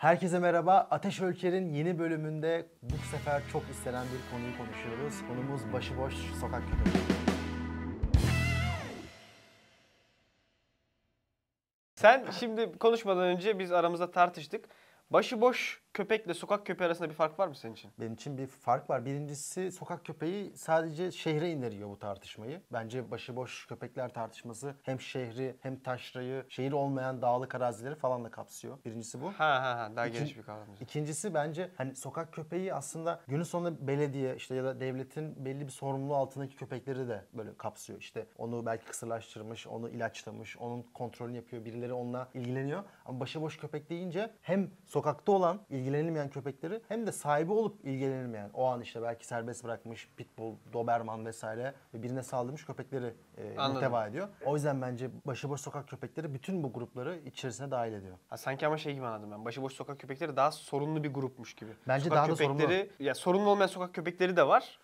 Herkese merhaba. Ateş Ölçer'in yeni bölümünde bu sefer çok istenen bir konuyu konuşuyoruz. Konumuz başıboş sokak köpeği. Sen şimdi konuşmadan önce biz aramızda tartıştık. Başıboş köpekle sokak köpeği arasında bir fark var mı senin için? Benim için bir fark var. Birincisi sokak köpeği sadece şehre indiriyor bu tartışmayı. Bence başıboş köpekler tartışması hem şehri hem taşrayı, şehir olmayan dağlık arazileri falan da kapsıyor. Birincisi bu. Ha ha ha daha İkin- geniş bir kavram. İkincisi bence hani sokak köpeği aslında günün sonunda belediye işte ya da devletin belli bir sorumluluğu altındaki köpekleri de böyle kapsıyor. İşte onu belki kısırlaştırmış, onu ilaçlamış, onun kontrolünü yapıyor. Birileri onunla ilgileniyor. Ama başıboş köpek deyince hem sokakta olan ilgilenilmeyen köpekleri hem de sahibi olup ilgilenilmeyen o an işte belki serbest bırakmış pitbull, doberman vesaire ve birine saldırmış köpekleri e, Anladım. muhteva ediyor. O yüzden bence başıboş sokak köpekleri bütün bu grupları içerisine dahil ediyor. Ha, sanki ama şey gibi anladım ben. Başıboş sokak köpekleri daha sorunlu bir grupmuş gibi. Bence sokak daha da köpekleri, Ya sorunlu olmayan sokak köpekleri de var.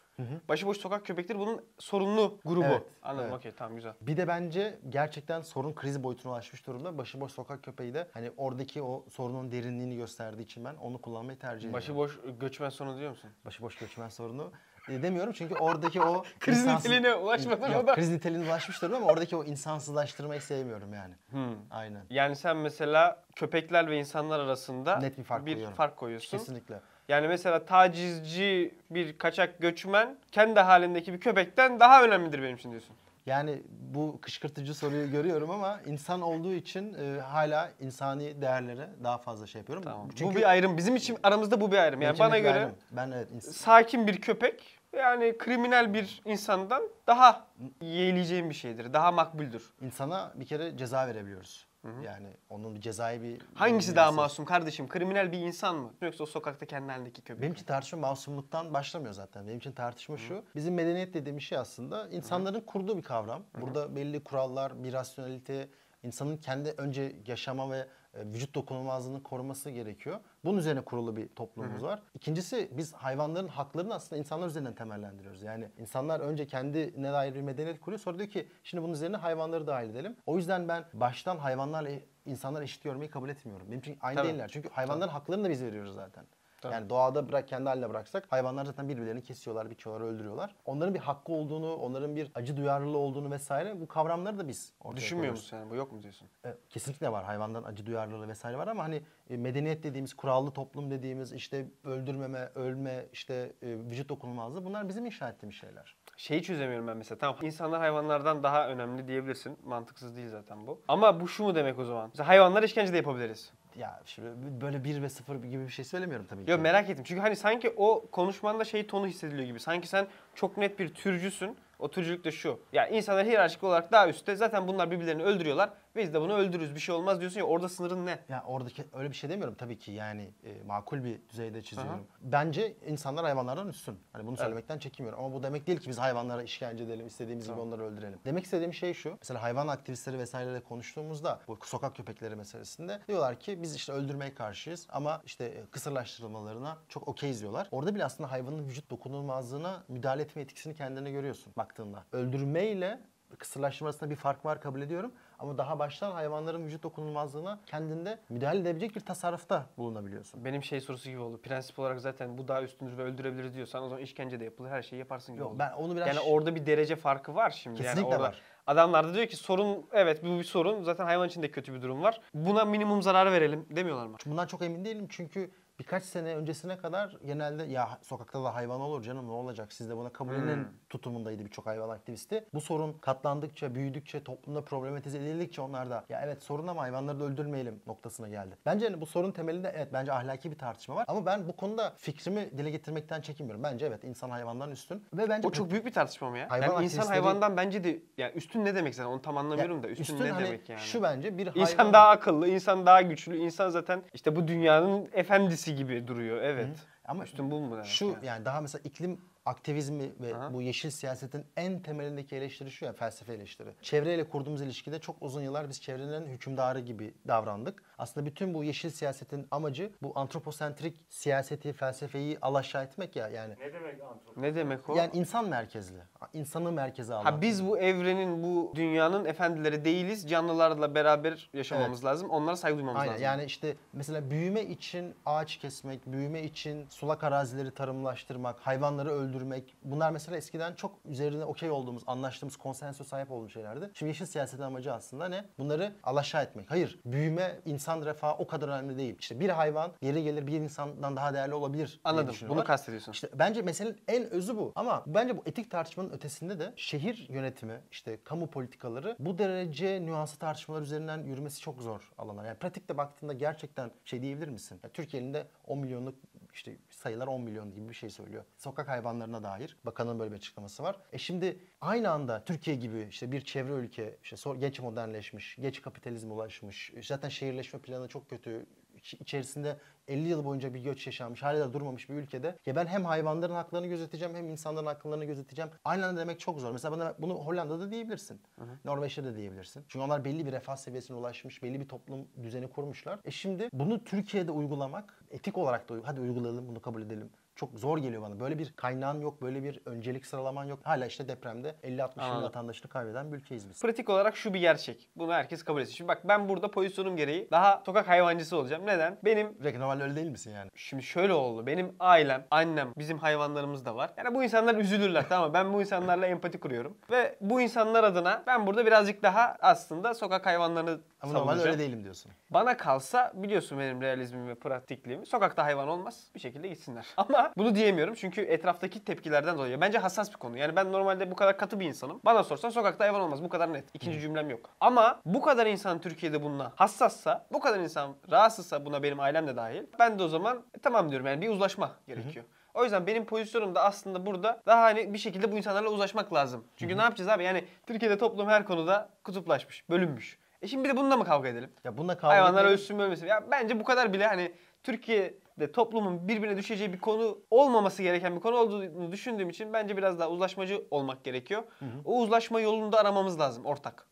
Başıboş sokak köpekleri bunun sorunlu grubu. Evet, Anladım evet. okey tamam güzel. Bir de bence gerçekten sorun kriz boyutuna ulaşmış durumda. Başıboş sokak köpeği de hani oradaki o sorunun derinliğini gösterdiği için ben onu kullanmayı tercih ediyorum. Başıboş göçmen sorunu diyor musun? Başıboş göçmen sorunu e, demiyorum çünkü oradaki o Kriz insansız- niteliğine ulaşmadan Yok, o da- kriz niteliğine ulaşmış durumda ama oradaki o insansızlaştırmayı sevmiyorum yani. Hmm. Aynen. Yani sen mesela köpekler ve insanlar arasında Net bir fark koyuyorum. fark koyuyorsun. Kesinlikle. Yani mesela tacizci bir kaçak göçmen kendi halindeki bir köpekten daha önemlidir benim için diyorsun. Yani bu kışkırtıcı soruyu görüyorum ama insan olduğu için e, hala insani değerlere daha fazla şey yapıyorum. Tamam. Çünkü bu bir ayrım. Bizim için aramızda bu bir ayrım. Yani bana göre ayrım. ben evet ins- sakin bir köpek yani kriminal bir insandan daha yeğleyeceğim bir şeydir. Daha makbuldür. insana bir kere ceza verebiliyoruz. Yani onun bir cezai bir Hangisi bir daha masum kardeşim? Kriminal bir insan mı? Yoksa o sokakta kendi halindeki köpek Benim için tartışma masumluktan başlamıyor zaten. Benim için tartışma şu. Bizim medeniyet dediğimiz şey aslında insanların kurduğu bir kavram. Burada belli kurallar, bir rasyonelite, insanın kendi önce yaşama ve vücut dokunulmazlığını koruması gerekiyor. Bunun üzerine kurulu bir toplumumuz var. İkincisi biz hayvanların haklarını aslında insanlar üzerinden temellendiriyoruz. Yani insanlar önce kendine dair bir medeniyet kuruyor. Sonra diyor ki şimdi bunun üzerine hayvanları dahil edelim. O yüzden ben baştan hayvanlarla insanlar eşit görmeyi kabul etmiyorum. Benim için aynı Tabii. değiller. Çünkü hayvanların haklarını da biz veriyoruz zaten. Tabii. Yani doğada bırak kendi haline bıraksak hayvanlar zaten birbirlerini kesiyorlar, biçiyorlar, öldürüyorlar. Onların bir hakkı olduğunu, onların bir acı duyarlılığı olduğunu vesaire bu kavramları da biz Düşünmüyor koyuyoruz. musun yani? Bu yok mu diyorsun? E, Kesinlikle var. Hayvandan acı duyarlılığı vesaire var ama hani e, medeniyet dediğimiz, kurallı toplum dediğimiz işte öldürmeme, ölme, işte e, vücut dokunulmazlığı bunlar bizim inşa ettiğimiz şeyler. Şeyi çözemiyorum ben mesela. Tamam insanlar hayvanlardan daha önemli diyebilirsin. Mantıksız değil zaten bu. Ama bu şu mu demek o zaman? Mesela hayvanlara işkence de yapabiliriz. Ya şimdi böyle bir ve sıfır gibi bir şey söylemiyorum tabii ki. Yo merak ettim. Çünkü hani sanki o konuşmanda şey tonu hissediliyor gibi. Sanki sen çok net bir türcüsün. O türcülük de şu. Ya insanlar hiyerarşik olarak daha üstte. Zaten bunlar birbirlerini öldürüyorlar. Biz de bunu öldürürüz. Bir şey olmaz diyorsun ya. Orada sınırın ne? Ya oradaki öyle bir şey demiyorum tabii ki yani e, makul bir düzeyde çiziyorum. Bence insanlar hayvanlardan üstün. Hani bunu söylemekten çekinmiyorum ama bu demek değil ki biz hayvanlara işkence edelim, istediğimiz gibi onları öldürelim. Demek istediğim şey şu. Mesela hayvan aktivistleri vesaireyle konuştuğumuzda bu sokak köpekleri meselesinde diyorlar ki biz işte öldürmeye karşıyız ama işte e, kısırlaştırılmalarına çok okeyiz diyorlar. Orada bile aslında hayvanın vücut dokunulmazlığına müdahale etme etkisini kendine görüyorsun baktığında. Öldürmeyle kısırlaştırma arasında bir fark var kabul ediyorum. Ama daha baştan hayvanların vücut dokunulmazlığına kendinde müdahale edebilecek bir tasarrufta bulunabiliyorsun. Benim şey sorusu gibi oldu. Prensip olarak zaten bu daha üstündür ve öldürebiliriz diyorsan o zaman işkence de yapılır. Her şeyi yaparsın gibi Yok, oldu. ben onu biraz Yani orada bir derece farkı var şimdi. Kesinlikle yani orada var. Adamlar da diyor ki sorun evet bu bir sorun. Zaten hayvan için de kötü bir durum var. Buna minimum zarar verelim demiyorlar mı? Bundan çok emin değilim çünkü birkaç sene öncesine kadar genelde ya sokakta da hayvan olur canım ne olacak siz de buna kabullenin Hmm. tutumundaydı birçok hayvan aktivisti. Bu sorun katlandıkça, büyüdükçe, toplumda problematize edildikçe onlar da ya evet sorun ama hayvanları da öldürmeyelim noktasına geldi. Bence hani bu sorun temelinde evet bence ahlaki bir tartışma var ama ben bu konuda fikrimi dile getirmekten çekinmiyorum. Bence evet insan hayvandan üstün ve bence O çok büyük bir tartışma mı ya? Hayvan yani insan hayvandan bence de yani üstün ne demek zaten onu tam Ya anlamıyorum da üstün, ne hani demek yani? Şu bence bir İnsan hayvan- daha akıllı, insan daha güçlü, insan zaten işte bu dünyanın efendisi gibi duruyor. Evet. Ama üstün bu mu? Şu yani? yani daha mesela iklim aktivizmi ve Aha. bu yeşil siyasetin en temelindeki eleştiri şu ya felsefe eleştiri. Çevreyle kurduğumuz ilişkide çok uzun yıllar biz çevrenin hükümdarı gibi davrandık. Aslında bütün bu yeşil siyasetin amacı bu antroposentrik siyaseti, felsefeyi alaşağı etmek ya yani. Ne demek antropolog? Ne demek o? Yani insan merkezli. İnsanı merkeze alan. Ha biz bu evrenin, bu dünyanın efendileri değiliz. Canlılarla beraber yaşamamız lazım. Onlara saygı duymamız Aynen lazım. yani işte mesela büyüme için ağaç kesmek, büyüme için sulak arazileri tarımlaştırmak, hayvanları öldürmek bunlar mesela eskiden çok üzerine okey olduğumuz, anlaştığımız, konsensüse sahip olduğumuz şeylerdi. Şimdi yeşil siyasetin amacı aslında ne? Bunları alaşağı etmek. Hayır, büyüme, insan refahı o kadar önemli değil. İşte bir hayvan yeri gelir bir insandan daha değerli olabilir Anladım. Bunu kastediyorsun. İşte bence meselenin en özü bu. Ama bence bu etik tartışmanın ötesinde de şehir yönetimi, işte kamu politikaları bu derece nüanslı tartışmalar üzerinden yürümesi çok zor alanlar. Yani pratikte baktığında gerçekten şey diyebilir misin? Ya Türkiye'nin de 10 milyonluk işte sayılar 10 milyon gibi bir şey söylüyor. Sokak hayvanlarına dair bakanın böyle bir açıklaması var. E şimdi aynı anda Türkiye gibi işte bir çevre ülke, işte geç modernleşmiş, geç kapitalizme ulaşmış, zaten şehirleşme planı çok kötü, içerisinde 50 yıl boyunca bir göç yaşanmış, hala da durmamış bir ülkede ya ben hem hayvanların haklarını gözeteceğim hem insanların haklarını gözeteceğim. Aynı anda demek çok zor. Mesela bana bunu Hollanda'da diyebilirsin. Norveç'te de diyebilirsin. Çünkü onlar belli bir refah seviyesine ulaşmış, belli bir toplum düzeni kurmuşlar. E şimdi bunu Türkiye'de uygulamak, etik olarak da hadi uygulayalım, bunu kabul edelim. Çok zor geliyor bana. Böyle bir kaynağın yok, böyle bir öncelik sıralaman yok. Hala işte depremde 50-60 bin vatandaşını kaybeden bir ülkeyiz biz. Pratik olarak şu bir gerçek. Bunu herkes kabul etsin. Şimdi bak ben burada pozisyonum gereği daha sokak hayvancısı olacağım. Neden? Benim Peki normalde öyle değil misin yani? Şimdi şöyle oldu. Benim ailem, annem, bizim hayvanlarımız da var. Yani bu insanlar üzülürler tamam mı? Ben bu insanlarla empati kuruyorum. Ve bu insanlar adına ben burada birazcık daha aslında sokak hayvanlarını Ama normalde öyle değilim diyorsun. Bana kalsa biliyorsun benim realizmim ve pratikliğimi. Sokakta hayvan olmaz. Bir şekilde gitsinler. Ama bunu diyemiyorum çünkü etraftaki tepkilerden dolayı. Bence hassas bir konu. Yani ben normalde bu kadar katı bir insanım. Bana sorsan sokakta hayvan olmaz. Bu kadar net. İkinci cümlem yok. Ama bu kadar insan Türkiye'de bununla hassassa, bu kadar insan rahatsızsa buna benim ailem de dahil. Ben de o zaman e, tamam diyorum yani bir uzlaşma gerekiyor. O yüzden benim pozisyonum da aslında burada daha hani bir şekilde bu insanlarla uzlaşmak lazım. Çünkü ne yapacağız abi? Yani Türkiye'de toplum her konuda kutuplaşmış, bölünmüş. E şimdi bir de bununla mı kavga edelim? Ya bununla kavga Hayvanlar etmenin- ölsün mü ölmesin. Ya bence bu kadar bile hani Türkiye'de toplumun birbirine düşeceği bir konu olmaması gereken bir konu olduğunu düşündüğüm için bence biraz daha uzlaşmacı olmak gerekiyor. O uzlaşma yolunu da aramamız lazım ortak.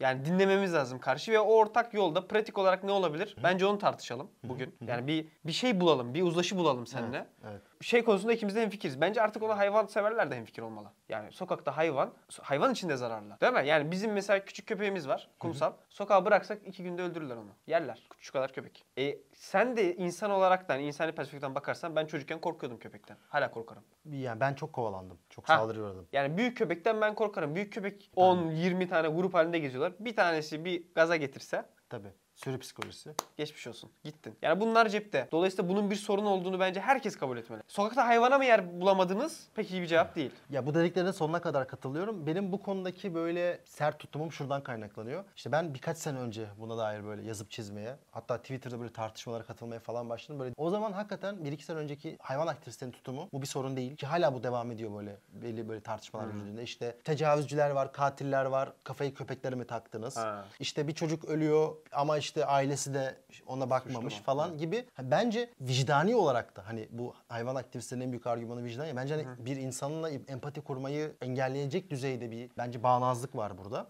Yani dinlememiz lazım karşı ve o ortak yolda pratik olarak ne olabilir? Bence onu tartışalım bugün. Yani bir bir şey bulalım, bir uzlaşı bulalım seninle. Evet. Şey konusunda ikimiz de hemfikiriz. Bence artık ona hayvan severler de hemfikir olmalı. Yani sokakta hayvan, hayvan içinde zararlı. Değil mi? Yani bizim mesela küçük köpeğimiz var, kumsal. Sokağa bıraksak iki günde öldürürler onu. Yerler. Küçük kadar köpek. E sen de insan olarak da, hani insani perspektiften bakarsan ben çocukken korkuyordum köpekten. Hala korkarım. Yani ben çok kovalandım. Çok Ha. saldırı uğradım. Yani büyük köpekten ben korkarım. Büyük köpek 10-20 tane grup halinde geziyorlar. Bir tanesi bir gaza getirse Tabii. Sürü psikolojisi. geçmiş olsun. Gittin. Yani bunlar cepte. Dolayısıyla bunun bir sorun olduğunu bence herkes kabul etmeli. Sokakta hayvana mı yer bulamadınız? Pek iyi bir cevap değil. Ya bu dediklerine sonuna kadar katılıyorum. Benim bu konudaki böyle sert tutumum şuradan kaynaklanıyor. İşte ben birkaç sene önce buna dair böyle yazıp çizmeye, hatta Twitter'da böyle tartışmalara katılmaya falan başladım. Böyle o zaman hakikaten bir iki sene önceki hayvan aktivistlerinin tutumu bu bir sorun değil. Ki hala bu devam ediyor böyle belli böyle tartışmalar yürüdüğünde. İşte tecavüzcüler var, katiller var. Kafayı köpeklere mi taktınız? Ha. İşte bir çocuk ölüyor ama işte ailesi de ona bakmamış Suçlu mu? falan gibi. Ha, Bence vicdani olarak da hani bu hayvan aktivistlerinin en büyük argümanı vicdan ya. Bence hani bir insanla empati kurmayı engelleyecek düzeyde bir bence bağnazlık var burada.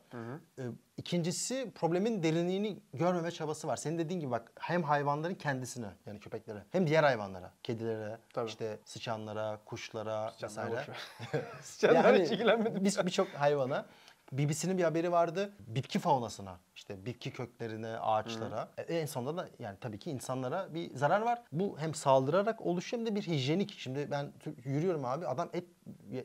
Ee, İkincisi problemin derinliğini görmeme çabası var. Senin dediğin gibi bak hem hayvanların kendisine yani köpeklere hem diğer hayvanlara, kedilere, Tabii. işte sıçanlara, kuşlara Sıçanlara vesaire. Sıçanlara hiç ilgilenmedim. Biz birçok hayvana BBC'nin bir haberi vardı. Bitki faunasına, işte bitki köklerine, ağaçlara. E, En sonunda da yani tabii ki insanlara bir zarar var. Bu hem saldırarak oluşuyor hem de bir hijyenik. Şimdi ben yürüyorum abi adam et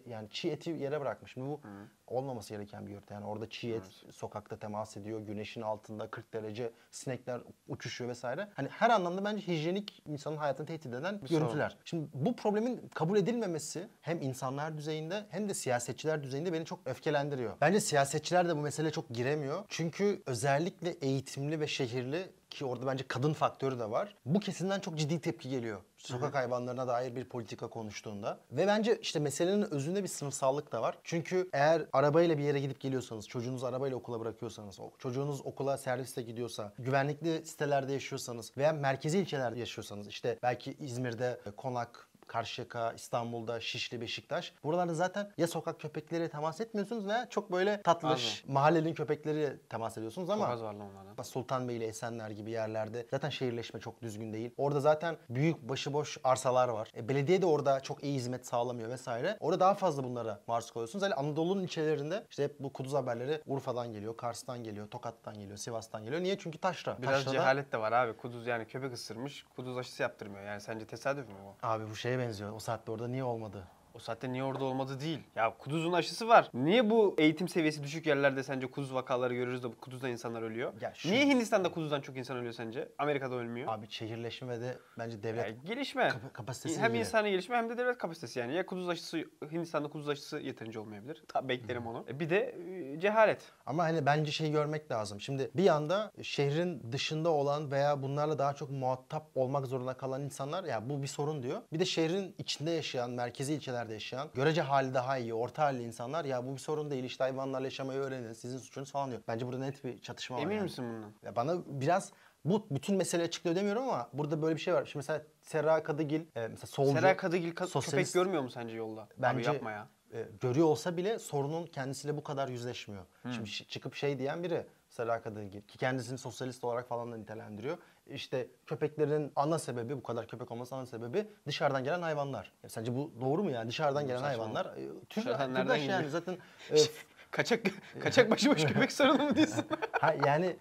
yani çiğ eti yere bırakmış. Şimdi bu olmaması gereken bir yurt. Yani orada çiğ et sokakta temas ediyor. Güneşin altında 40 derece sinekler uçuşuyor vesaire. Hani her anlamda bence hijyenik insanın hayatını tehdit eden Bir sorun. görüntüler. Şimdi bu problemin kabul edilmemesi hem insanlar düzeyinde hem de siyasetçiler düzeyinde beni çok öfkelendiriyor. Bence siyasetçiler de bu mesele çok giremiyor. Çünkü özellikle eğitimli ve şehirli ki orada bence kadın faktörü de var. Bu kesimden çok ciddi tepki geliyor. Sokak hayvanlarına dair bir politika konuştuğunda. Ve bence işte meselenin özünde bir sınıfsallık da var. Çünkü eğer arabayla bir yere gidip geliyorsanız, çocuğunuzu arabayla okula bırakıyorsanız, çocuğunuz okula servisle gidiyorsa, güvenlikli sitelerde yaşıyorsanız veya merkezi ilçelerde yaşıyorsanız, işte belki İzmir'de e, Konak, Karşıyaka, İstanbul'da, Şişli, Beşiktaş. Buralarda zaten ya sokak köpekleriyle temas etmiyorsunuz veya çok böyle tatlış mahallenin köpekleriyle temas ediyorsunuz ama Çok az var lan onlardan. Sultanbeyli, Esenler gibi yerlerde zaten şehirleşme çok düzgün değil. Orada zaten büyük başıboş arsalar var. E, belediye de orada çok iyi hizmet sağlamıyor vesaire. Orada daha fazla bunlara maruz kalıyorsunuz. Yani Anadolu'nun ilçelerinde işte hep bu kuduz haberleri Urfa'dan geliyor, Kars'tan geliyor, Tokat'tan geliyor, Sivas'tan geliyor. Niye? Çünkü taşra. Biraz Taşrada- cehalet de var abi. Kuduz yani köpek ısırmış. Kuduz aşısı yaptırmıyor. Yani sence tesadüf mü bu? Abi bu şeye benziyor. O saatte orada niye olmadı? O saatte niye orada olmadı değil. Ya kuduzun aşısı var. Niye bu eğitim seviyesi düşük yerlerde sence kuduz vakaları görürüz de bu kuduzdan insanlar ölüyor? Ya şu- Niye Hindistan'da kuduzdan çok insan ölüyor sence? Amerika'da ölmüyor. Abi şehirleşme ve de bence devlet Yani gelişme. kapa- kapasitesi hem insani gelişme hem de devlet kapasitesi yani. Ya kuduz aşısı, Hindistan'da kuduz aşısı yeterince olmayabilir. Tabii beklerim onu. E bir de e, cehalet. Ama hani bence şey görmek lazım. Şimdi bir yanda şehrin dışında olan veya bunlarla daha çok muhatap olmak zorunda kalan insanlar ya bu bir sorun diyor. Bir de şehrin içinde yaşayan, merkezi ilçelerde yaşayan, görece hali daha iyi, orta halli insanlar ya bu bir sorun değil işte hayvanlarla yaşamayı öğrenin, sizin suçunuz falan diyor. Bence burada net bir çatışma var. Emin yani. misin bundan? Ya bana biraz bu bütün meseleyi açıklıyor demiyorum ama burada böyle bir şey var. Şimdi mesela Serra Kadıgil, e, mesela solcu, Sera Kadıgil ka- köpek sosyalist- görmüyor mu sence yolda? Bence Abi yapma ya. e, görüyor olsa bile sorunun kendisiyle bu kadar yüzleşmiyor. Şimdi şi- çıkıp şey diyen biri Sera Kadıgil ki kendisini sosyalist olarak falan da nitelendiriyor. İşte köpeklerin ana sebebi bu kadar köpek olması ana sebebi dışarıdan gelen hayvanlar. Ya sence bu doğru mu yani? Dışarıdan gelen hayvanlar e, tür, nereden türdaş yani zaten e, Kaçak kaçak başıboş köpek sorunu mu diyorsun? Ha, yani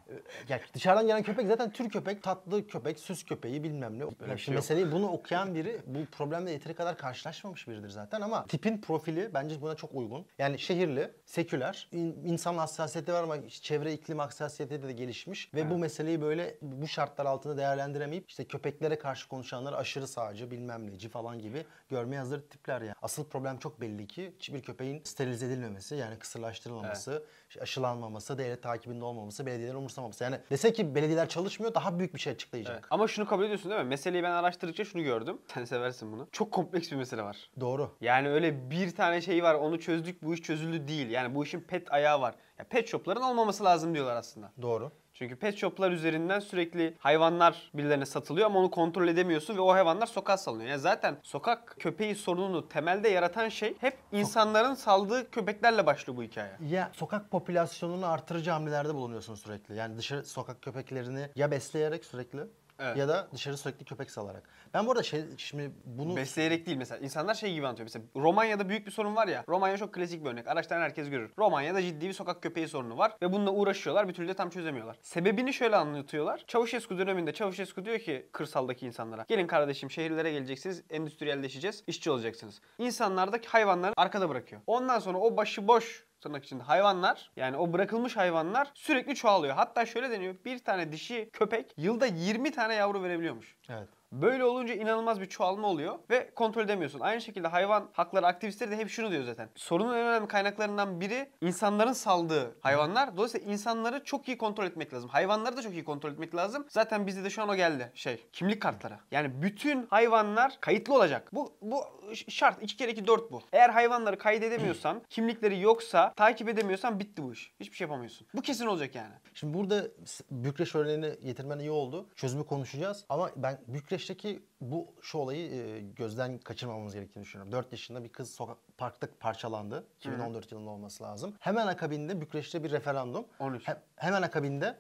ya dışarıdan gelen köpek zaten tür köpek, tatlı köpek, süs köpeği bilmem ne. Böyle Ya bir şimdi şey meseleyi bunu okuyan biri bu problemle yeteri kadar karşılaşmamış biridir zaten ama tipin profili bence buna çok uygun. Yani şehirli, seküler, in, insan hassasiyeti var ama çevre iklim hassasiyeti de gelişmiş ve bu meseleyi böyle bu şartlar altında değerlendiremeyip işte köpeklere karşı konuşanlar aşırı sağcı, bilmem neci falan gibi görmeye hazır tipler yani. Asıl problem çok belli ki bir köpeğin sterilize edilmemesi yani kısırlaştırılmaması, işte aşılanmaması, devlet takibinde olmaması, belediyelerin umursamaması. Yani dese ki belediyeler çalışmıyor daha büyük bir şey açıklayacak. Ama şunu kabul ediyorsun değil mi? Meseleyi ben araştırdıkça şunu gördüm. Sen seversin bunu. Çok kompleks bir mesele var. Doğru. Yani öyle bir tane şey var onu çözdük bu iş çözüldü değil. Yani bu işin pet ayağı var. Ya pet shopların olmaması lazım diyorlar aslında. Doğru. Çünkü pet shoplar üzerinden sürekli hayvanlar birilerine satılıyor ama onu kontrol edemiyorsun ve o hayvanlar sokağa salınıyor. Yani zaten sokak köpeği sorununu temelde yaratan şey hep insanların saldığı köpeklerle başlıyor bu hikaye. Ya sokak popülasyonunu artırıcı hamlelerde bulunuyorsun sürekli. Yani dışarı sokak köpeklerini ya besleyerek sürekli Evet. ya da dışarı sürekli köpek salarak. Ben bu arada şey şimdi bunu Besleyerek değil mesela. İnsanlar şey gibi anlatıyor. Mesela Romanya'da büyük bir sorun var ya. Romanya çok klasik bir örnek. Araçtan herkes görür. Romanya'da ciddi bir sokak köpeği sorunu var. Ve bununla uğraşıyorlar. Bir türlü de tam çözemiyorlar. Sebebini şöyle anlatıyorlar. Çavuşescu döneminde Çavuşescu diyor ki kırsaldaki insanlara. Gelin kardeşim şehirlere geleceksiniz. Endüstriyelleşeceğiz. işçi olacaksınız. İnsanlardaki hayvanları arkada bırakıyor. Ondan sonra o başıboş tırnak içinde hayvanlar yani o bırakılmış hayvanlar sürekli çoğalıyor. Hatta şöyle deniyor bir tane dişi köpek yılda 20 tane yavru verebiliyormuş. evet. Böyle olunca inanılmaz bir çoğalma oluyor ve kontrol edemiyorsun. Aynı şekilde hayvan hakları aktivistleri de hep şunu diyor zaten. Sorunun en önemli kaynaklarından biri insanların saldığı hayvanlar. Dolayısıyla insanları çok iyi kontrol etmek lazım. Hayvanları da çok iyi kontrol etmek lazım. Zaten bizde de şu an o geldi. Şey, kimlik kartları. Yani bütün hayvanlar kayıtlı olacak. Bu bu şart. 2 kere 2 4 bu. Eğer hayvanları kaydedemiyorsan, kimlikleri yoksa, takip edemiyorsan bitti bu iş. Hiçbir şey yapamıyorsun. Bu kesin olacak yani. Şimdi burada Bükreş örneğini getirmen iyi oldu. Çözümü konuşacağız ama ben Bükreş'teki bu şu olayı e, gözden kaçırmamamız gerektiğini düşünüyorum. 4 yaşında bir kız sokak parkta parçalandı. 2014 yılında olması lazım. Hemen akabinde Bükreş'te bir referandum. 13. He- hemen akabinde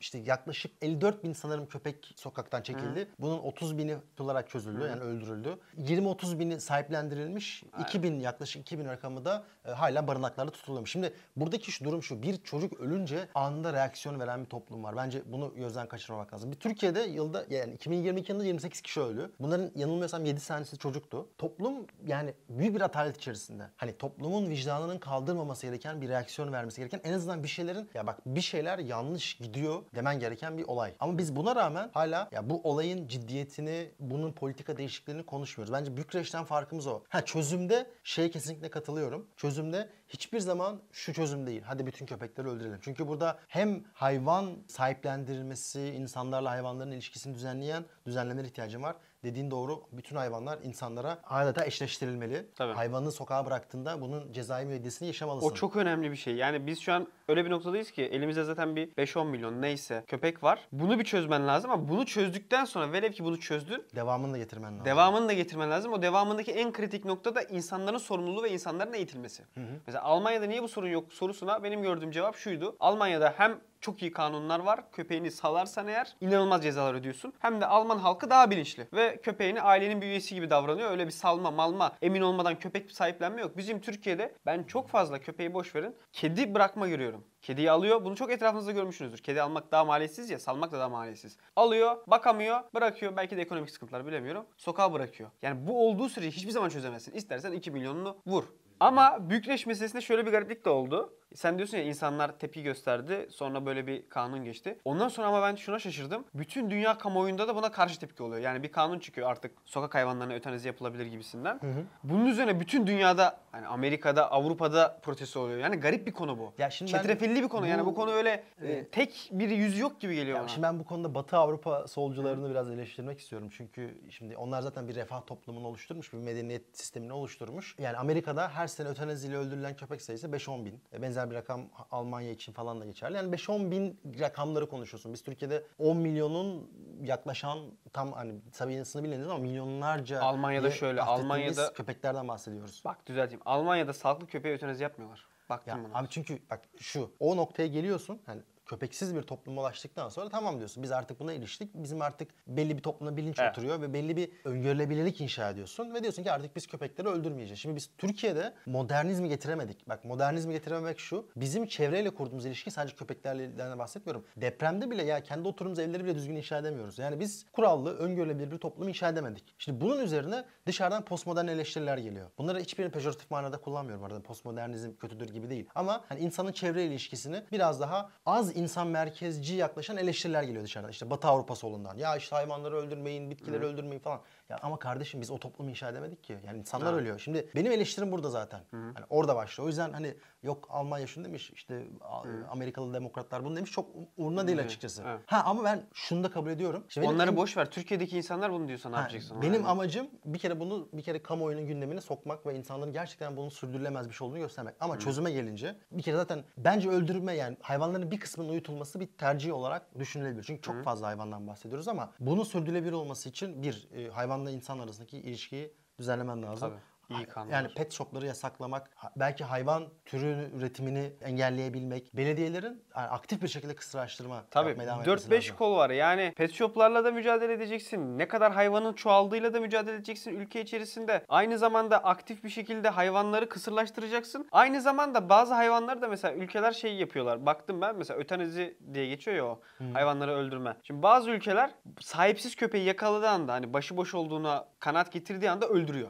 işte yaklaşık 54 bin sanırım köpek sokaktan çekildi. Bunun 30 bini tutularak çözüldü yani öldürüldü. 20-30 bini sahiplendirilmiş. 2000 yaklaşık 2000 rakamı da e, hala barınaklarda tutuluyormuş. Şimdi buradaki şu durum şu. Bir çocuk ölünce anında reaksiyon veren bir toplum var. Bence bunu gözden kaçırmamak lazım. Bir Türkiye'de yılda yani 2022 yılında 28 kişi öldü. Bunların yanılmıyorsam 7 tanesi çocuktu. Toplum yani büyük bir atalet içerisinde. Hani toplumun vicdanının kaldırmaması gereken bir reaksiyon vermesi gereken en azından bir şeylerin ya bak bir şeyler yanlış gidiyor demen gereken bir olay. Ama biz buna rağmen hala ya bu olayın ciddiyetini, bunun politika değişikliklerini konuşmuyoruz. Bence Bükreş'ten farkımız o. Ha çözümde şeye kesinlikle katılıyorum. Çözümde hiçbir zaman şu çözüm değil. Hadi bütün köpekleri öldürelim. Çünkü burada hem hayvan sahiplendirilmesi, insanlarla hayvanların ilişkisini düzenleyen düzenlemelere ihtiyacım var. Dediğin doğru. Bütün hayvanlar insanlara adeta eşleştirilmeli. Tabii. Hayvanı sokağa bıraktığında bunun cezai müeyyidesini yaşamalısın. O çok önemli bir şey. Yani biz şu an öyle bir noktadayız ki elimizde zaten bir 5-10 milyon neyse köpek var. Bunu bir çözmen lazım ama bunu çözdükten sonra velev ki bunu çözdün. Devamını da getirmen lazım. Devamını da getirmen lazım. O devamındaki en kritik nokta da insanların sorumluluğu ve insanların eğitilmesi. Mesela Almanya'da niye bu sorun yok sorusuna benim gördüğüm cevap şuydu. Almanya'da hem çok iyi kanunlar var. Köpeğini salarsan eğer inanılmaz cezalar ödüyorsun. Hem de Alman halkı daha bilinçli. Ve köpeğini ailenin bir üyesi gibi davranıyor. Öyle bir salma, malma, emin olmadan köpek sahiplenme yok. Bizim Türkiye'de ben çok fazla köpeği boş verin. Kedi bırakma görüyorum. Kediyi alıyor. Bunu çok etrafınızda görmüşsünüzdür. Kedi almak daha maliyetsiz ya, salmak da daha maliyetsiz. Alıyor, bakamıyor, bırakıyor. Belki de ekonomik sıkıntılar bilemiyorum. Sokağa bırakıyor. Yani bu olduğu sürece hiçbir zaman çözemezsin. İstersen 2 milyonunu vur. Ama büyükleş meselesinde şöyle bir gariplik de oldu. Sen diyorsun ya insanlar tepki gösterdi. Sonra böyle bir kanun geçti. Ondan sonra ama ben şuna şaşırdım. Bütün dünya kamuoyunda da buna karşı tepki oluyor. Yani bir kanun çıkıyor artık sokak hayvanlarına ötenizi yapılabilir gibisinden. Bunun üzerine bütün dünyada hani Amerika'da, Avrupa'da protesto oluyor. Yani garip bir konu bu. Ya şimdi ben Çetrefilli bir konu. yani bu- bu konu öyle e, tek bir yüzü yok gibi geliyor Ya bana. şimdi ben bu konuda Batı Avrupa solcularını biraz eleştirmek istiyorum. Çünkü şimdi onlar zaten bir refah toplumunu oluşturmuş, bir medeniyet sistemini oluşturmuş. Yani Amerika'da her sene ötenaziyle öldürülen köpek sayısı 5-10 bin. E, Benzer bir rakam Almanya için falan da geçerli. Yani 5-10 bin rakamları konuşuyorsun. Biz Türkiye'de 10 milyonun yaklaşan tam hani sayısını bilmiyoruz ama milyonlarca Almanya'da şöyle, Almanya'da- köpeklerden bahsediyoruz. Bak düzelteyim. Almanya'da sağlıklı köpeğe ötenazi yapmıyorlar. Baktım Ya buna. abi çünkü bak şu o noktaya geliyorsun hani köpeksiz bir topluma ulaştıktan sonra tamam diyorsun. Biz artık buna iliştik. Bizim artık belli bir toplumda bilinç Evet. oturuyor ve belli bir öngörülebilirlik inşa ediyorsun ve diyorsun ki artık biz köpekleri öldürmeyeceğiz. Şimdi biz Türkiye'de modernizmi getiremedik. Bak modernizmi getirememek şu. Bizim çevreyle kurduğumuz ilişki sadece köpeklerle bahsetmiyorum. Depremde bile ya kendi oturduğumuz evleri bile düzgün inşa edemiyoruz. Yani biz kurallı, öngörülebilir bir toplum inşa edemedik. Şimdi bunun üzerine dışarıdan postmodern eleştiriler geliyor. Bunları hiçbirini pejoratif manada kullanmıyorum. Arada postmodernizm kötüdür gibi değil. Ama hani insanın çevre ilişkisini biraz daha az insan merkezci yaklaşan eleştiriler geliyor dışarıdan. İşte Batı Avrupa solundan. Ya işte hayvanları öldürmeyin, bitkileri öldürmeyin falan. Ya ama kardeşim biz o toplumu inşa edemedik ki. Yani insanlar ölüyor. Şimdi benim eleştirim burada zaten. Hani orada başlıyor. O yüzden hani yok Almanya şunu demiş, işte A- Amerikalı demokratlar bunu demiş. Çok umurumda değil açıkçası. Evet. Ha ama ben şunu da kabul ediyorum. Benim Onları boş ver. Türkiye'deki insanlar bunu diyorsa ne Ha, yapacaksın? Benim Yani? amacım bir kere bunu bir kere kamuoyunun gündemine sokmak ve insanların gerçekten bunun sürdürülemez bir şey olduğunu göstermek. Ama çözüme gelince bir kere zaten bence öldürme yani hayvanların bir kısmının uyutulması bir tercih olarak düşünülebilir. Çünkü çok fazla hayvandan bahsediyoruz ama bunun sürdürülebilir olması için bir e, hayvanla insan arasındaki ilişkiyi düzenlemen lazım. Tabii, kanunlar. Yani pet shopları yasaklamak, belki hayvan türü üretimini engelleyebilmek, belediyelerin yani aktif bir şekilde kısırlaştırma Tabii yapmaya devam etmesi 4-5 lazım. kol var. Yani pet shoplarla da mücadele edeceksin. Ne kadar hayvanın çoğaldığıyla da mücadele edeceksin ülke içerisinde. Aynı zamanda aktif bir şekilde hayvanları kısırlaştıracaksın. Aynı zamanda bazı hayvanları da mesela ülkeler şey yapıyorlar. Baktım ben mesela ötenazi diye geçiyor ya o hayvanları öldürme. Şimdi bazı ülkeler sahipsiz köpeği yakaladığı anda hani başıboş olduğuna kanaat getirdiği anda öldürüyor.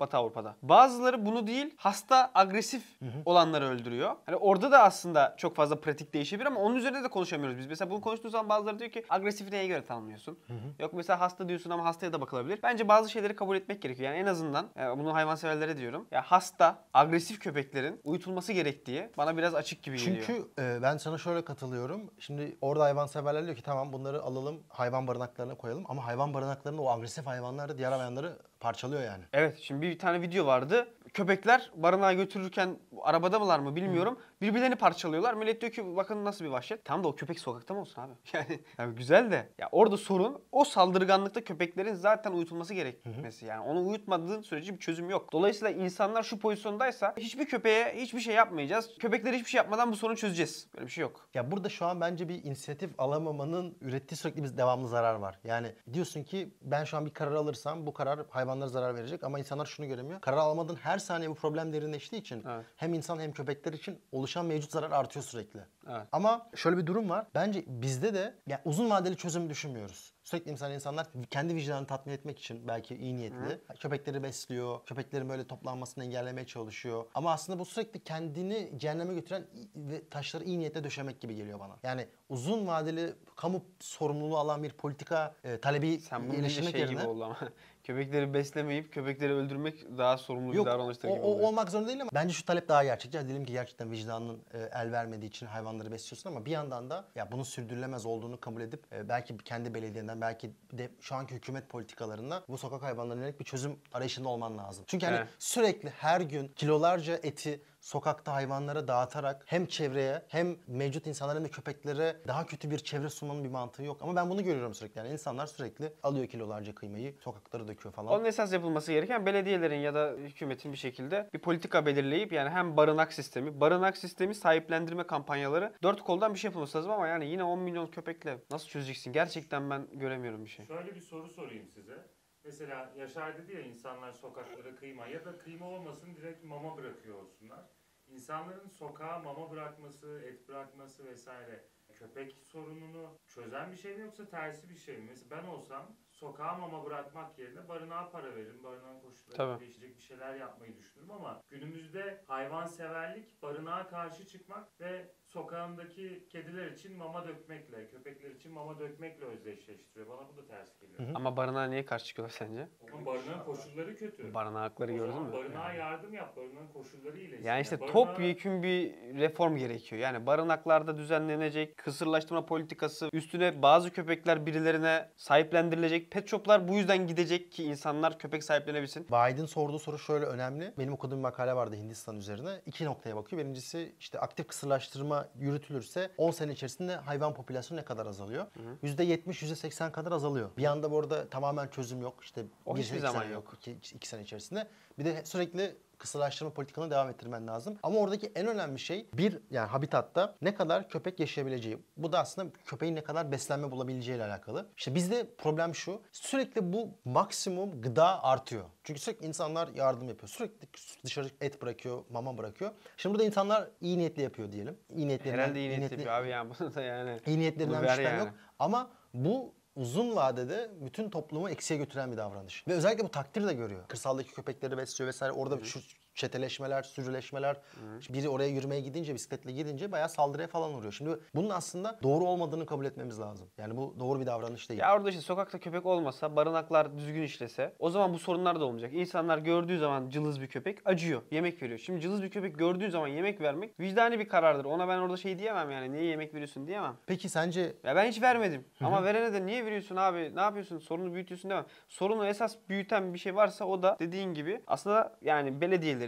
Batı Avrupa'da. Bazıları bunu değil hasta agresif olanları öldürüyor. Hani orada da aslında çok fazla pratik değişebilir ama onun üzerinde de konuşamıyoruz biz. Mesela bunu konuştuğumuz zaman bazıları diyor ki agresif neye göre tanımlıyorsun? Yok mesela hasta diyorsun ama hastaya da bakılabilir. Bence bazı şeyleri kabul etmek gerekiyor. Yani en azından e, bunu hayvanseverlere diyorum. Ya hasta agresif köpeklerin uyutulması gerektiği bana biraz açık gibi geliyor. Çünkü e, ben sana şöyle katılıyorum. Şimdi orada hayvanseverler diyor ki tamam bunları alalım hayvan barınaklarına koyalım. Ama hayvan barınaklarında o agresif hayvanlar da diğer hayvanları parçalıyor yani. Evet şimdi bir tane video vardı. Köpekler barınağa götürürken arabada mılar mı bilmiyorum. Birbirlerini parçalıyorlar. Millet diyor ki bakın nasıl bir vahşet. Tamam da o köpek sokakta mı olsun abi? Yani, yani güzel de. Ya orada sorun o saldırganlıkta köpeklerin zaten uyutulması gerekmesi. Yani onu uyutmadığın sürece bir çözüm yok. Dolayısıyla insanlar şu pozisyondaysa hiçbir köpeğe hiçbir şey yapmayacağız. Köpeklere hiçbir şey yapmadan bu sorunu çözeceğiz. Böyle bir şey yok. Ya burada şu an bence bir inisiyatif alamamanın ürettiği sürekli bir devamlı zarar var. Yani diyorsun ki ben şu an bir karar alırsam bu karar hayvanlara zarar verecek ama insanlar şunu göremiyor. Karar almadığın her saniye bu problem derinleştiği için Evet. hem insan hem köpekler için oluşan mevcut zarar artıyor sürekli. Evet. Ama şöyle bir durum var. Bence bizde de yani uzun vadeli çözüm düşünmüyoruz. Sürekli mesela insanlar kendi vicdanını tatmin etmek için belki iyi niyetli köpekleri besliyor. Köpeklerin böyle toplanmasını engellemeye çalışıyor. Ama aslında bu sürekli kendini cehenneme götüren ve taşları iyi niyetle döşemek gibi geliyor bana. Yani uzun vadeli kamu sorumluluğu alan bir politika e, talebi Sen bunu deyince iyileştirmek şey yerine gibi oldu ama. Köpekleri beslemeyip köpekleri öldürmek daha sorumlu Yok bir davranıştır o, gibi o oluyor. olmak zorunda değil ama bence şu talep daha gerçekçi. Diyelim ki gerçekten vicdanın e, el vermediği için hayvanları besliyorsun ama bir yandan da ya bunun sürdürülemez olduğunu kabul edip e, belki kendi belediyenden belki de şu anki hükümet politikalarında bu sokak hayvanlarına yönelik bir çözüm arayışında olman lazım. Çünkü hani Evet. sürekli her gün kilolarca eti sokakta hayvanlara dağıtarak hem çevreye hem mevcut insanlara hem de köpeklere daha kötü bir çevre sunmanın bir mantığı yok. Ama ben bunu görüyorum sürekli. Yani insanlar sürekli alıyor kilolarca kıymayı, sokaklara döküyor falan. Onun esas yapılması gereken belediyelerin ya da hükümetin bir şekilde bir politika belirleyip yani hem barınak sistemi, barınak sistemi sahiplendirme kampanyaları dört koldan bir şey yapılması lazım ama yani yine 10 milyon köpekle nasıl çözeceksin? Gerçekten ben göremiyorum bir şey. Şöyle bir soru sorayım size. Mesela Yaşar dedi ya insanlar sokaklara kıyma ya da kıyma olmasın direkt mama bırakıyor olsunlar. İnsanların sokağa mama bırakması, et bırakması vesaire köpek sorununu çözen bir şey mi yoksa tersi bir şey mi? Mesela ben olsam sokağa mama bırakmak yerine barınağa para veririm. Barınağın koşulları değişecek bir şeyler yapmayı düşünürüm ama günümüzde hayvanseverlik barınağa karşı çıkmak ve sokağındaki kediler için mama dökmekle, köpekler için mama dökmekle özdeşleştiriyor. Bana bu da ters geliyor. Ama barınağa niye karşı çıkıyorlar sence? Ama barınağın koşulları kötü. Barınakları O gördün zaman mü? Barınağa Yani. yardım yap, barınağın koşulları iyileşsin. Yani işte barınağa- topyekün bir reform gerekiyor. Yani barınaklarda düzenlenecek, kısırlaştırma politikası, üstüne bazı köpekler birilerine sahiplendirilecek. Pet shoplar bu yüzden gidecek ki insanlar köpek sahiplenebilsin. Biden sorduğu soru şöyle önemli. Benim okuduğum bir makale vardı Hindistan üzerine. İki noktaya bakıyor. Birincisi işte aktif kısırlaştırma yürütülürse 10 sene içerisinde hayvan popülasyonu ne kadar azalıyor? %70, %80 kadar azalıyor. Bir anda bu arada tamamen çözüm yok. İşte O bir hiçbir zaman yok. yok. iki, iki sene içerisinde. Bir de sürekli kısırlaştırma politikanı devam ettirmen lazım. Ama oradaki en önemli şey bir yani habitatta ne kadar köpek yaşayabileceği. Bu da aslında köpeğin ne kadar beslenme bulabileceği ile alakalı. İşte bizde problem şu. Sürekli bu maksimum gıda artıyor. Çünkü sürekli insanlar yardım yapıyor. Sürekli dışarı et bırakıyor, mama bırakıyor. Şimdi burada insanlar iyi niyetli yapıyor diyelim. İyi niyetlerinden, Herhalde iyi niyetli yapıyor abi yani bunu da yani. iyi niyetlerinden bir yani. yok. Ama bu uzun vadede bütün toplumu eksiye götüren bir davranış. Ve özellikle bu takdir de görüyor. Kırsaldaki köpekleri besliyor vesaire. Orada şu çeteleşmeler, sürüleşmeler. Biri oraya yürümeye gidince, bisikletle gidince bayağı saldırıya falan uğruyor. Şimdi bunun aslında doğru olmadığını kabul etmemiz lazım. Yani bu doğru bir davranış değil. Ya orada işte sokakta köpek olmasa, barınaklar düzgün işlese o zaman bu sorunlar da olmayacak. İnsanlar gördüğü zaman cılız bir köpek acıyor, yemek veriyor. Şimdi cılız bir köpek gördüğün zaman yemek vermek vicdani bir karardır. Ona ben orada şey diyemem yani niye yemek veriyorsun diyemem. Peki sence Ya ben hiç vermedim. Ama verene de niye veriyorsun abi? Ne yapıyorsun? Sorunu büyütüyorsun demem. Sorunu esas büyüten bir şey varsa o da dediğin gibi aslında yani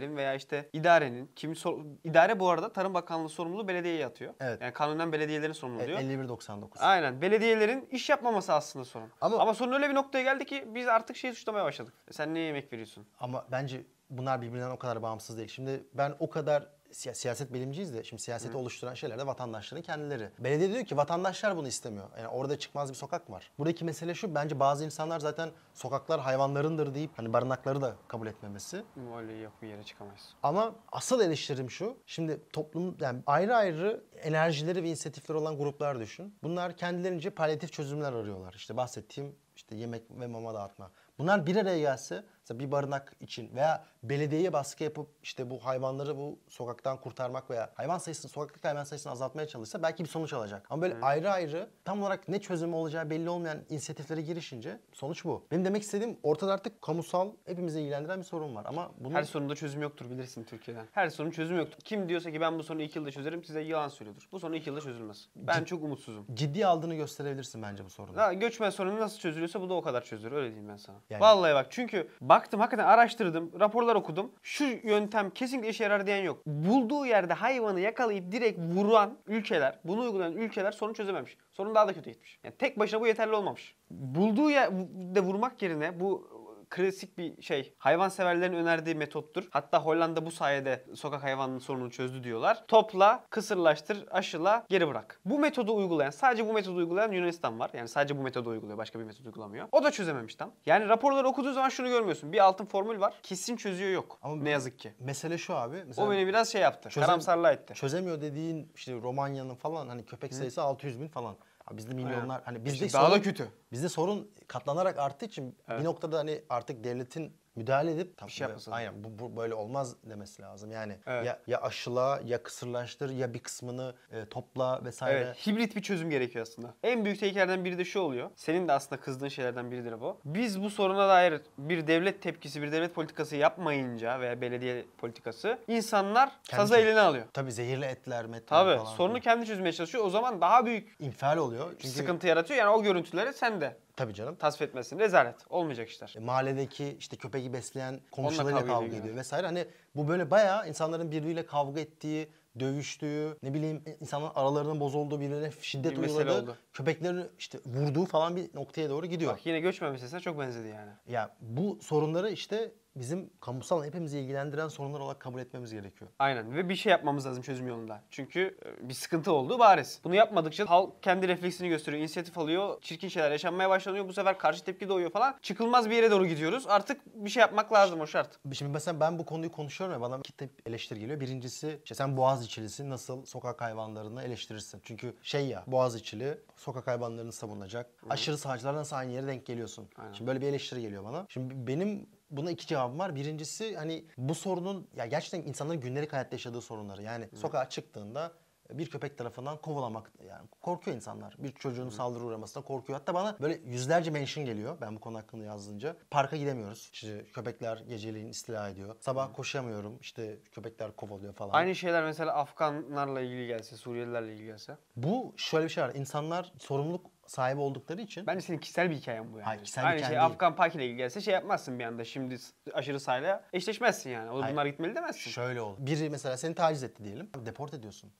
belediyelerin veya işte idarenin kimi sor- idare bu arada Tarım Bakanlığı sorumluluğu belediyeye yatıyor. Evet. Yani kanunen belediyelerin sorumluluğu E, diyor. 51.99? Aynen. Belediyelerin iş yapmaması aslında sorun. Ama- Ama, sorun öyle bir noktaya geldi ki biz artık şeyi suçlamaya başladık. E Sen niye yemek veriyorsun? Ama bence bunlar birbirinden o kadar bağımsız değil. Şimdi ben o kadar siya- siyaset bilimciyiz de şimdi siyaseti oluşturan şeyler de vatandaşların kendileri. Belediye diyor ki vatandaşlar bunu istemiyor. Yani orada çıkmaz bir sokak var. Buradaki mesele şu bence bazı insanlar zaten sokaklar hayvanlarındır deyip hani barınakları da kabul etmemesi. Öyle yok bir yere çıkamayız. Ama asıl eleştirim şu. Şimdi toplum yani ayrı ayrı enerjileri ve inisiyatifleri olan gruplar düşün. Bunlar kendilerince palyatif çözümler arıyorlar. İşte bahsettiğim işte yemek ve mama dağıtma. Bunlar bir araya gelse mesela bir barınak için veya belediyeye baskı yapıp işte bu hayvanları bu sokaktan kurtarmak veya hayvan sayısını sokaktaki hayvan sayısını azaltmaya çalışsa belki bir sonuç alacak. Ama böyle ayrı ayrı tam olarak ne çözümü olacağı belli olmayan inisiyatiflere girişince sonuç bu. Benim demek istediğim ortada artık kamusal hepimizi ilgilendiren bir sorun var ama bunu Her sorunda çözüm yoktur bilirsin Türkiye'den. Her sorunun çözümü yoktur. Kim diyorsa ki ben bu sorunu iki yılda çözerim size yalan söylüyordur. Bu sorun iki yılda çözülmez. Ben çok umutsuzum. ciddi aldığını gösterebilirsin bence bu sorunu. Ya göçmen sorunu nasıl çözülüyorsa bu da o kadar çözülür öyle diyeyim ben sana. Yani- Vallahi bak çünkü baktım hakikaten araştırdım, raporlar okudum. Şu yöntem kesinlikle işe yarar diyen yok. Bulduğu yerde hayvanı yakalayıp direkt vuran ülkeler, bunu uygulayan ülkeler sorunu çözememiş. Sorun daha da kötü gitmiş. Yani tek başına bu yeterli olmamış. Bulduğu yerde vurmak yerine bu klasik bir şey. Hayvanseverlerin önerdiği metottur. Hatta Hollanda bu sayede sokak hayvanının sorununu çözdü diyorlar. Topla, kısırlaştır, aşıla, geri bırak. Bu metodu uygulayan, sadece bu metodu uygulayan Yunanistan var. Yani sadece bu metodu uyguluyor, başka bir metod uygulamıyor. O da çözememiş tam. Yani raporları okuduğu zaman şunu görmüyorsun. Bir altın formül var. Kesin çözüyor yok. Ama ne yazık ki. Mesele şu abi. Mesela O beni biraz şey yaptı. Çözem- Karamsarlığa etti. çözemiyor dediğin işte Romanya'nın falan hani köpek sayısı 600 bin falan. Bizde milyonlar hani bizde İşte daha sorun, da kötü. Bizde sorun katlanarak arttığı için Evet. bir noktada hani artık devletin müdahale edip tam, Bir şey yapması aynen bu, bu böyle olmaz demesi lazım. Yani Evet. ya ya aşıla ya kısırlaştır ya bir kısmını e, topla vesaire. Evet, hibrit bir çözüm gerekiyor aslında. En büyük tehlikelerden biri de şu oluyor. Senin de aslında kızdığın şeylerden biridir bu. Biz bu soruna dair bir devlet tepkisi, bir devlet politikası yapmayınca veya belediye politikası insanlar Kendi sazı eline alıyor. Tabii zehirli etler, metler Tabii falan. sorunu kendi çözmeye çalışıyor. O zaman daha büyük infial oluyor. Çünkü sıkıntı yaratıyor. Yani o görüntüleri sen de tabii canım. tasvip etmesin. Rezalet. Olmayacak işler. E, mahalledeki işte köpeği besleyen komşularıyla kavga kavga, ediyor. ediyor vesaire. Hani bu böyle bayağı insanların birbiriyle kavga ettiği, dövüştüğü, ne bileyim insanların aralarının bozulduğu, birbirine şiddet Bir uyguladığı, köpeklerin işte vurduğu falan bir noktaya doğru gidiyor. Bak yine meselesine çok benzedi yani. Ya bu sorunları işte bizim kamusal hepimizi ilgilendiren sorunlar olarak kabul etmemiz gerekiyor. Aynen ve bir şey yapmamız lazım çözüm yolunda. Çünkü e, bir sıkıntı olduğu bariz. Bunu yapmadıkça halk kendi refleksini gösteriyor, inisiyatif alıyor, çirkin şeyler yaşanmaya başlanıyor. Bu sefer karşı tepki doğuyor falan. Çıkılmaz bir yere doğru gidiyoruz. Artık bir şey yapmak lazım o şart. Şimdi mesela ben bu konuyu konuşuyorum ya bana iki tip eleştiri geliyor. Birincisi işte sen Boğaziçi'lisin nasıl sokak hayvanlarını eleştirirsin? Çünkü şey ya Boğaziçi'li sokak hayvanlarını savunacak. Aşırı sağcılarla nasıl aynı yere denk geliyorsun? Aynen. Şimdi böyle bir eleştiri geliyor bana. Şimdi benim buna iki cevabım var. Birincisi hani bu sorunun ya gerçekten insanların gündelik hayatta yaşadığı sorunları. Yani sokağa çıktığında bir köpek tarafından kovalamak yani korkuyor insanlar. Bir çocuğun saldırı uğramasına korkuyor. Hatta bana böyle yüzlerce mention geliyor ben bu konu hakkında yazdığınca. Parka gidemiyoruz. İşte köpekler geceliğin istila ediyor. Sabah koşamıyorum. İşte köpekler kovalıyor falan. Aynı şeyler mesela Afganlarla ilgili gelse, Suriyelilerle ilgili gelse. Bu şöyle bir şey var. İnsanlar sorumluluk sahibi oldukları için Bence senin kişisel bir hikayen bu yani. Hayır, kişisel Aynı şey değil. Afgan Pak ile ilgili gelse şey yapmazsın bir anda. Şimdi aşırı sayla eşleşmezsin yani. O Hayır. bunlar gitmeli demezsin. şöyle oldu. Biri mesela seni taciz etti diyelim. Deport ediyorsun.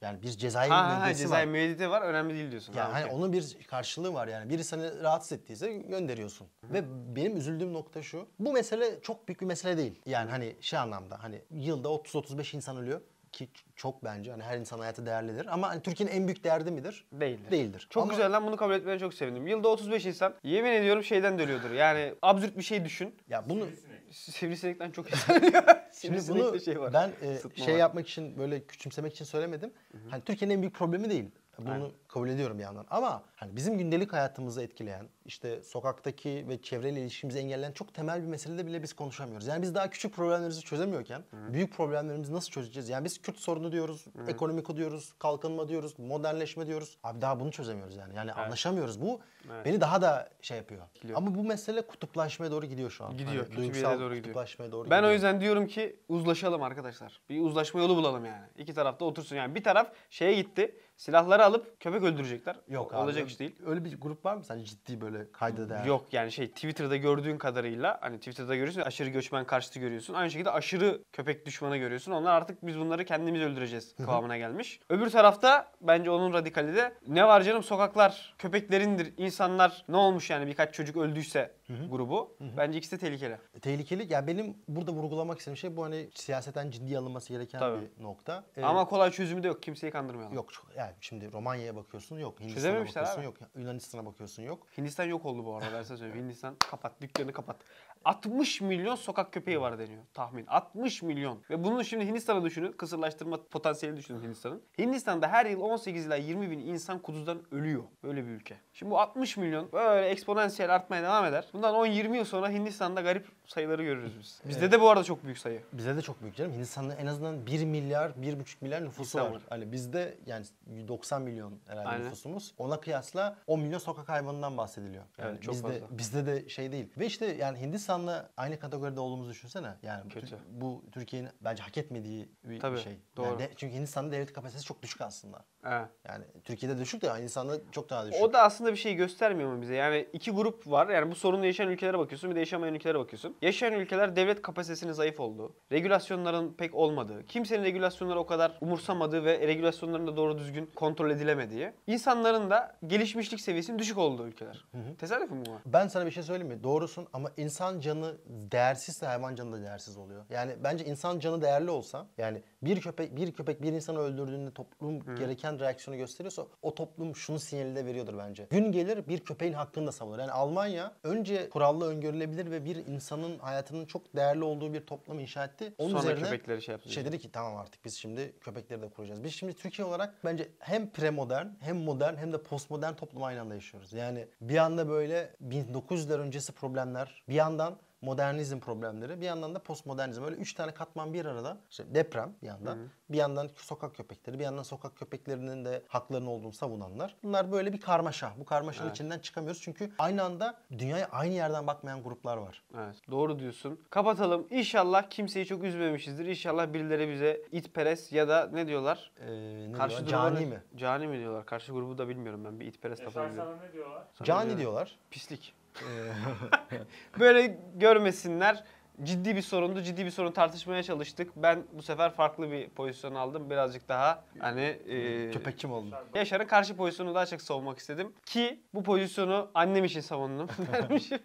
Yani bir cezai Ha, ha, ha müeyyidesi cezai var. müeyyideti var önemli değil diyorsun. Yani Ha, hani onun bir karşılığı var yani. Biri seni rahatsız ettiyse gönderiyorsun. Ve benim üzüldüğüm nokta şu. Bu mesele çok büyük bir mesele değil. Yani hani şey anlamda hani yılda 30-35 insan ölüyor ki çok bence hani her insan hayatı değerlidir ama hani Türkiye'nin en büyük derdi midir? Değildir. Değildir. Çok Ama güzel lan bunu kabul etmene çok sevindim. Yılda 35 insan yemin ediyorum şeyden dönüyordur. Yani absürt bir şey düşün. Ya bunu Sivrisinek. Sivrisinekten çok insan. Şimdi bunu şey var. ben e, Sıtma şey var. yapmak için böyle küçümsemek için söylemedim. Hani Türkiye'nin en büyük problemi değil. Bunu Aynen. kabul ediyorum bir yandan. Ama hani bizim gündelik hayatımızı etkileyen, işte sokaktaki ve çevreyle ilişkimizi engelleyen çok temel bir meselede bile biz konuşamıyoruz. Yani biz daha küçük problemlerimizi çözemiyorken büyük problemlerimizi nasıl çözeceğiz? Yani biz Kürt sorunu diyoruz, ekonomik diyoruz, kalkınma diyoruz, modernleşme diyoruz. Abi daha bunu çözemiyoruz yani. Yani anlaşamıyoruz. Bu Evet. beni daha da şey yapıyor. Etkiliyor. Ama bu mesele kutuplaşmaya doğru gidiyor şu an. Gidiyor, Hani duygusal doğru gidiyor. kutuplaşmaya doğru Ben gidiyor. o yüzden diyorum ki uzlaşalım arkadaşlar. Bir uzlaşma yolu bulalım yani. İki tarafta otursun yani. Bir taraf şeye gitti. Silahları alıp köpek öldürecekler. Yok abi. Olacak iş değil. Öyle bir grup var mı sence ciddi böyle kayda değer? Yok yani şey Twitter'da gördüğün kadarıyla hani Twitter'da görüyorsun aşırı göçmen karşıtı görüyorsun. Aynı şekilde aşırı köpek düşmanı görüyorsun. Onlar artık biz bunları kendimiz öldüreceğiz kıvamına gelmiş. Öbür tarafta bence onun radikali de ne var canım sokaklar köpeklerindir. İnsanlar ne olmuş yani birkaç çocuk öldüyse grubu. Bence ikisi de tehlikeli. Tehlikeli. Ya benim burada vurgulamak istediğim şey bu hani siyaseten ciddi alınması gereken Tabii. bir nokta. Ee, Ama kolay çözümü de yok. Kimseyi kandırmayalım. yok yani şimdi Romanya'ya bakıyorsun yok. Hindistan'a bakıyorsun abi. yok. Yunanistan'a bakıyorsun yok. Hindistan yok oldu bu arada ben sana söyleyeyim. Hindistan kapat, dükkanı kapat. 60 milyon sokak köpeği var deniyor tahmin. 60 milyon. Ve bunun şimdi Hindistan'ı düşünün. Kısırlaştırma potansiyeli düşünün Hindistan'ın. Hindistan'da her yıl 18 ila 20 bin insan kuduzdan ölüyor. Böyle bir ülke. Şimdi bu 60 milyon böyle eksponansiyel artmaya devam eder. Bundan 10-20 yıl sonra Hindistan'da garip sayıları görürüz biz. Bizde de bu arada çok büyük sayı. Bize de çok büyük canım. Hindistan'da en azından 1 milyar, 1,5 milyar nüfusu var. var. Hani bizde yani 90 milyon herhalde Aynen. nüfusumuz. Ona kıyasla 10 milyon sokak hayvanından bahsediliyor. Yani Evet, çok bizde, fazla. bizde de şey değil. Ve işte yani Hindistan insanla aynı kategoride olduğumuzu düşünsene. Yani Kötü. Bu Türkiye'nin bence hak etmediği bir, Tabii, şey. doğru. Yani de- çünkü Hindistan'da devlet kapasitesi çok düşük aslında. Evet. Yani Türkiye'de düşük de Hindistan'da çok daha düşük. O da aslında bir şey göstermiyor mu bize? Yani iki grup var. Yani bu sorunu yaşayan ülkelere bakıyorsun bir de yaşamayan ülkelere bakıyorsun. Yaşayan ülkeler devlet kapasitesinin zayıf olduğu, regülasyonların pek olmadığı, kimsenin regülasyonları o kadar umursamadığı ve regülasyonların da doğru düzgün kontrol edilemediği, insanların da gelişmişlik seviyesinin düşük olduğu ülkeler. Tesadüf mü bu? Ben sana bir şey söyleyeyim mi? Doğrusun ama insan canı değersizse hayvan canı da değersiz oluyor. Yani bence insan canı değerli olsa yani bir köpek bir köpek bir insanı öldürdüğünde toplum gereken reaksiyonu gösteriyorsa o toplum şunu sinyali de veriyordur bence. Gün gelir bir köpeğin hakkını da savunur. Yani Almanya önce kurallı öngörülebilir ve bir insanın hayatının çok değerli olduğu bir toplum inşa etti. Onun Sonra üzerine köpekleri şey yaptı. şey dedi ki tamam artık biz şimdi köpekleri de kuracağız. Biz şimdi Türkiye olarak bence hem premodern hem modern hem de postmodern toplum aynı anda yaşıyoruz. Yani bir anda böyle 1900'ler öncesi problemler bir yandan modernizm problemleri bir yandan da postmodernizm. Öyle üç tane katman bir arada. İşte deprem bir yandan. Bir yandan sokak köpekleri, bir yandan sokak köpeklerinin de haklarının olduğunu savunanlar. Bunlar böyle bir karmaşa. Bu karmaşanın Evet. içinden çıkamıyoruz. Çünkü aynı anda dünyaya aynı yerden bakmayan gruplar var. Evet doğru diyorsun. Kapatalım. İnşallah kimseyi çok üzmemişizdir. İnşallah birileri bize itperes ya da ne diyorlar? Ee, ne Karşı diyorlar? Cani mi? Cani mi diyorlar? Karşı grubu da bilmiyorum ben. Bir itperes Yaşar lafı biliyorum. sana ne diyorlar? Cani diyorlar. Pislik. Böyle görmesinler. Ciddi bir sorundu. Ciddi bir sorun tartışmaya çalıştık. Ben bu sefer farklı bir pozisyon aldım. Birazcık daha hani e, Köpekçi mi oldun? Yaşar'ın karşı pozisyonu daha çok savunmak istedim. Ki bu pozisyonu annem için savundum. dermişim.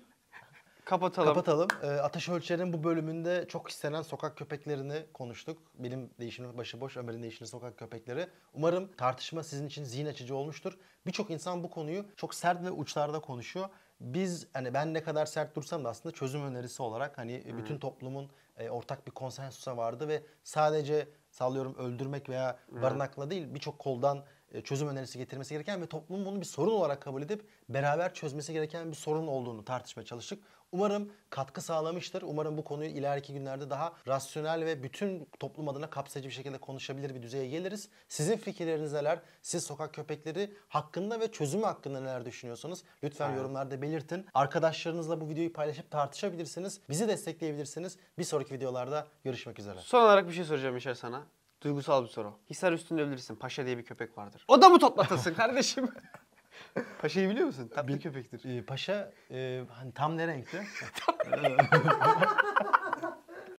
Kapatalım. Kapatalım. Ee, Ateş Ölçer'in bu bölümünde çok istenen sokak köpeklerini konuştuk. Benim değişimim başıboş, Ömer'in değişimli sokak köpekleri. Umarım tartışma sizin için zihin açıcı olmuştur. Birçok insan bu konuyu çok sert ve uçlarda konuşuyor. Biz hani ben ne kadar sert dursam da aslında çözüm önerisi olarak hani bütün toplumun e, ortak bir konsensusa vardı ve sadece sallıyorum öldürmek veya barınakla değil birçok koldan çözüm önerisi getirmesi gereken ve toplumun bunu bir sorun olarak kabul edip beraber çözmesi gereken bir sorun olduğunu tartışmaya çalıştık. Umarım katkı sağlamıştır. Umarım bu konuyu ileriki günlerde daha rasyonel ve bütün toplum adına kapsayıcı bir şekilde konuşabilir bir düzeye geliriz. Sizin fikirleriniz neler? Siz sokak köpekleri hakkında ve çözümü hakkında neler düşünüyorsanız lütfen Aynen. yorumlarda belirtin. Arkadaşlarınızla bu videoyu paylaşıp tartışabilirsiniz. Bizi destekleyebilirsiniz. Bir sonraki videolarda görüşmek üzere. Son olarak bir şey soracağım Yaşar sana. Duygusal bir soru. Hisar üstünde bilirsin. Paşa diye bir köpek vardır. O da mı toplatasın kardeşim? Paşa'yı biliyor musun? Tatlı köpektir. Ee, paşa e, hani tam ne renkte?